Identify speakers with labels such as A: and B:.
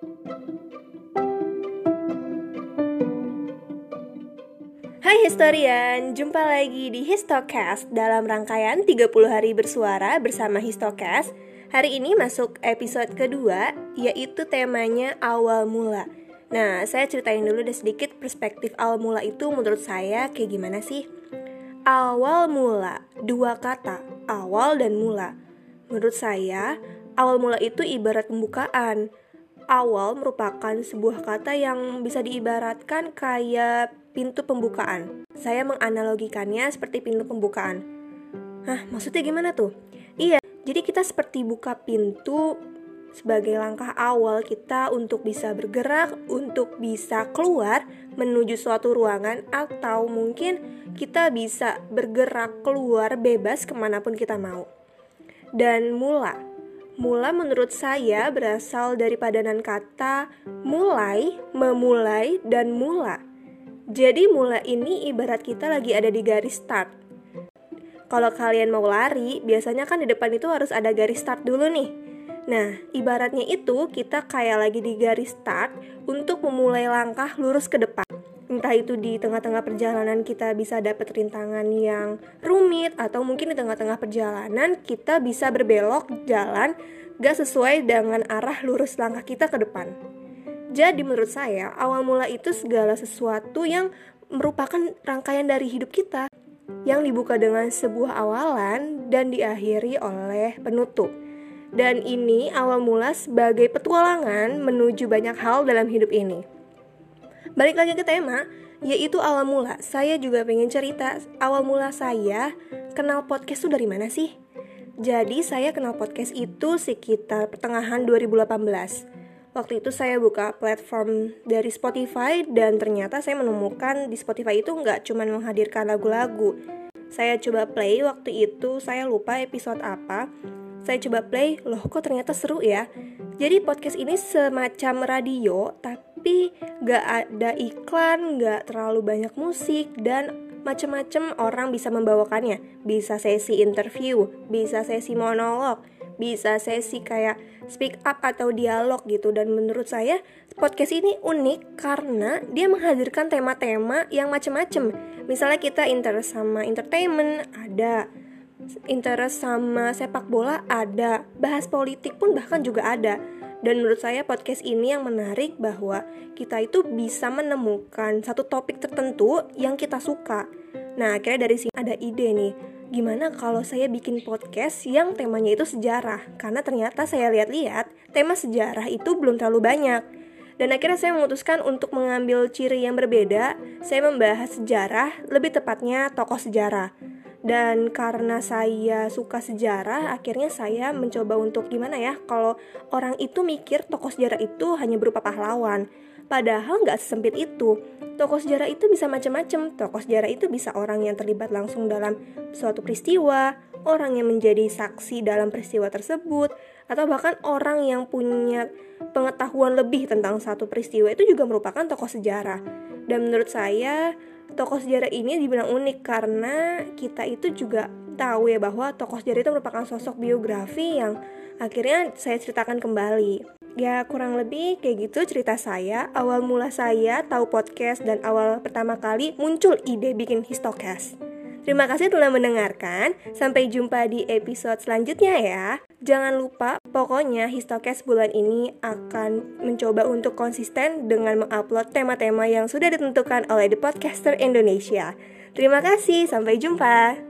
A: Hai historian, jumpa lagi di Histocast dalam rangkaian 30 hari bersuara bersama Histocast. Hari ini masuk episode kedua, yaitu temanya awal mula. Nah, saya ceritain dulu deh sedikit perspektif awal mula itu menurut saya kayak gimana sih? Awal mula, dua kata, awal dan mula. Menurut saya, awal mula itu ibarat pembukaan. Awal merupakan sebuah kata yang bisa diibaratkan kayak pintu pembukaan. Saya menganalogikannya seperti pintu pembukaan. Hah, maksudnya gimana tuh? Iya, jadi kita seperti buka pintu sebagai langkah awal kita untuk bisa bergerak, untuk bisa keluar menuju suatu ruangan, atau mungkin kita bisa bergerak keluar bebas ke mana pun kita mau. Dan mula, mula menurut saya berasal dari padanan kata mulai, memulai, dan mula jadi mula ini ibarat kita lagi ada di garis start. Kalau kalian mau lari, biasanya kan di depan itu harus ada garis start dulu nih. Nah, ibaratnya itu kita kayak lagi di garis start untuk memulai langkah lurus ke depan. Entah itu di tengah-tengah perjalanan kita bisa dapat rintangan yang rumit atau mungkin di tengah-tengah perjalanan kita bisa berbelok jalan gak sesuai dengan arah lurus langkah kita ke depan. Jadi menurut saya, awal mula itu segala sesuatu yang merupakan rangkaian dari hidup kita yang dibuka dengan sebuah awalan dan diakhiri oleh penutup. Dan ini awal mula sebagai petualangan menuju banyak hal dalam hidup ini. Balik lagi ke tema, yaitu awal mula. Saya juga pengen cerita awal mula saya kenal podcast itu dari mana sih? Jadi saya kenal podcast itu sekitar pertengahan 2018 waktu itu saya buka platform dari Spotify dan ternyata saya menemukan di Spotify itu nggak cuma menghadirkan lagu-lagu. Saya coba play waktu itu, saya lupa episode apa. Saya coba play, loh kok ternyata seru ya. Jadi podcast ini semacam radio, tapi nggak ada iklan, nggak terlalu banyak musik, dan macam-macam orang bisa membawakannya. Bisa sesi interview, bisa sesi monolog, bisa sesi kayak speak up atau dialog gitu dan menurut saya podcast ini unik karena dia menghadirkan tema-tema yang macam-macam misalnya kita interest sama entertainment ada interest sama sepak bola ada bahas politik pun bahkan juga ada dan menurut saya podcast ini yang menarik bahwa kita itu bisa menemukan satu topik tertentu yang kita suka. Nah, akhirnya dari sini ada ide nih gimana kalau saya bikin podcast yang temanya itu sejarah? Karena ternyata saya lihat-lihat tema sejarah itu belum terlalu banyak. Dan akhirnya saya memutuskan untuk mengambil ciri yang berbeda, saya membahas sejarah, lebih tepatnya tokoh sejarah. Dan karena saya suka sejarah, akhirnya saya mencoba untuk gimana ya, kalau orang itu mikir tokoh sejarah itu hanya berupa pahlawan. Padahal nggak sesempit itu. Tokoh sejarah itu bisa macam-macam. Tokoh sejarah itu bisa orang yang terlibat langsung dalam suatu peristiwa, orang yang menjadi saksi dalam peristiwa tersebut, atau bahkan orang yang punya pengetahuan lebih tentang satu peristiwa itu juga merupakan tokoh sejarah. Dan menurut saya, tokoh sejarah ini dibilang unik karena kita itu juga tahu ya bahwa tokoh sejarah itu merupakan sosok biografi yang akhirnya saya ceritakan kembali. Ya kurang lebih kayak gitu cerita saya Awal mula saya tahu podcast dan awal pertama kali muncul ide bikin histocast Terima kasih telah mendengarkan. Sampai jumpa di episode selanjutnya ya. Jangan lupa pokoknya histocast bulan ini akan mencoba untuk konsisten dengan mengupload tema-tema yang sudah ditentukan oleh The Podcaster Indonesia. Terima kasih, sampai jumpa.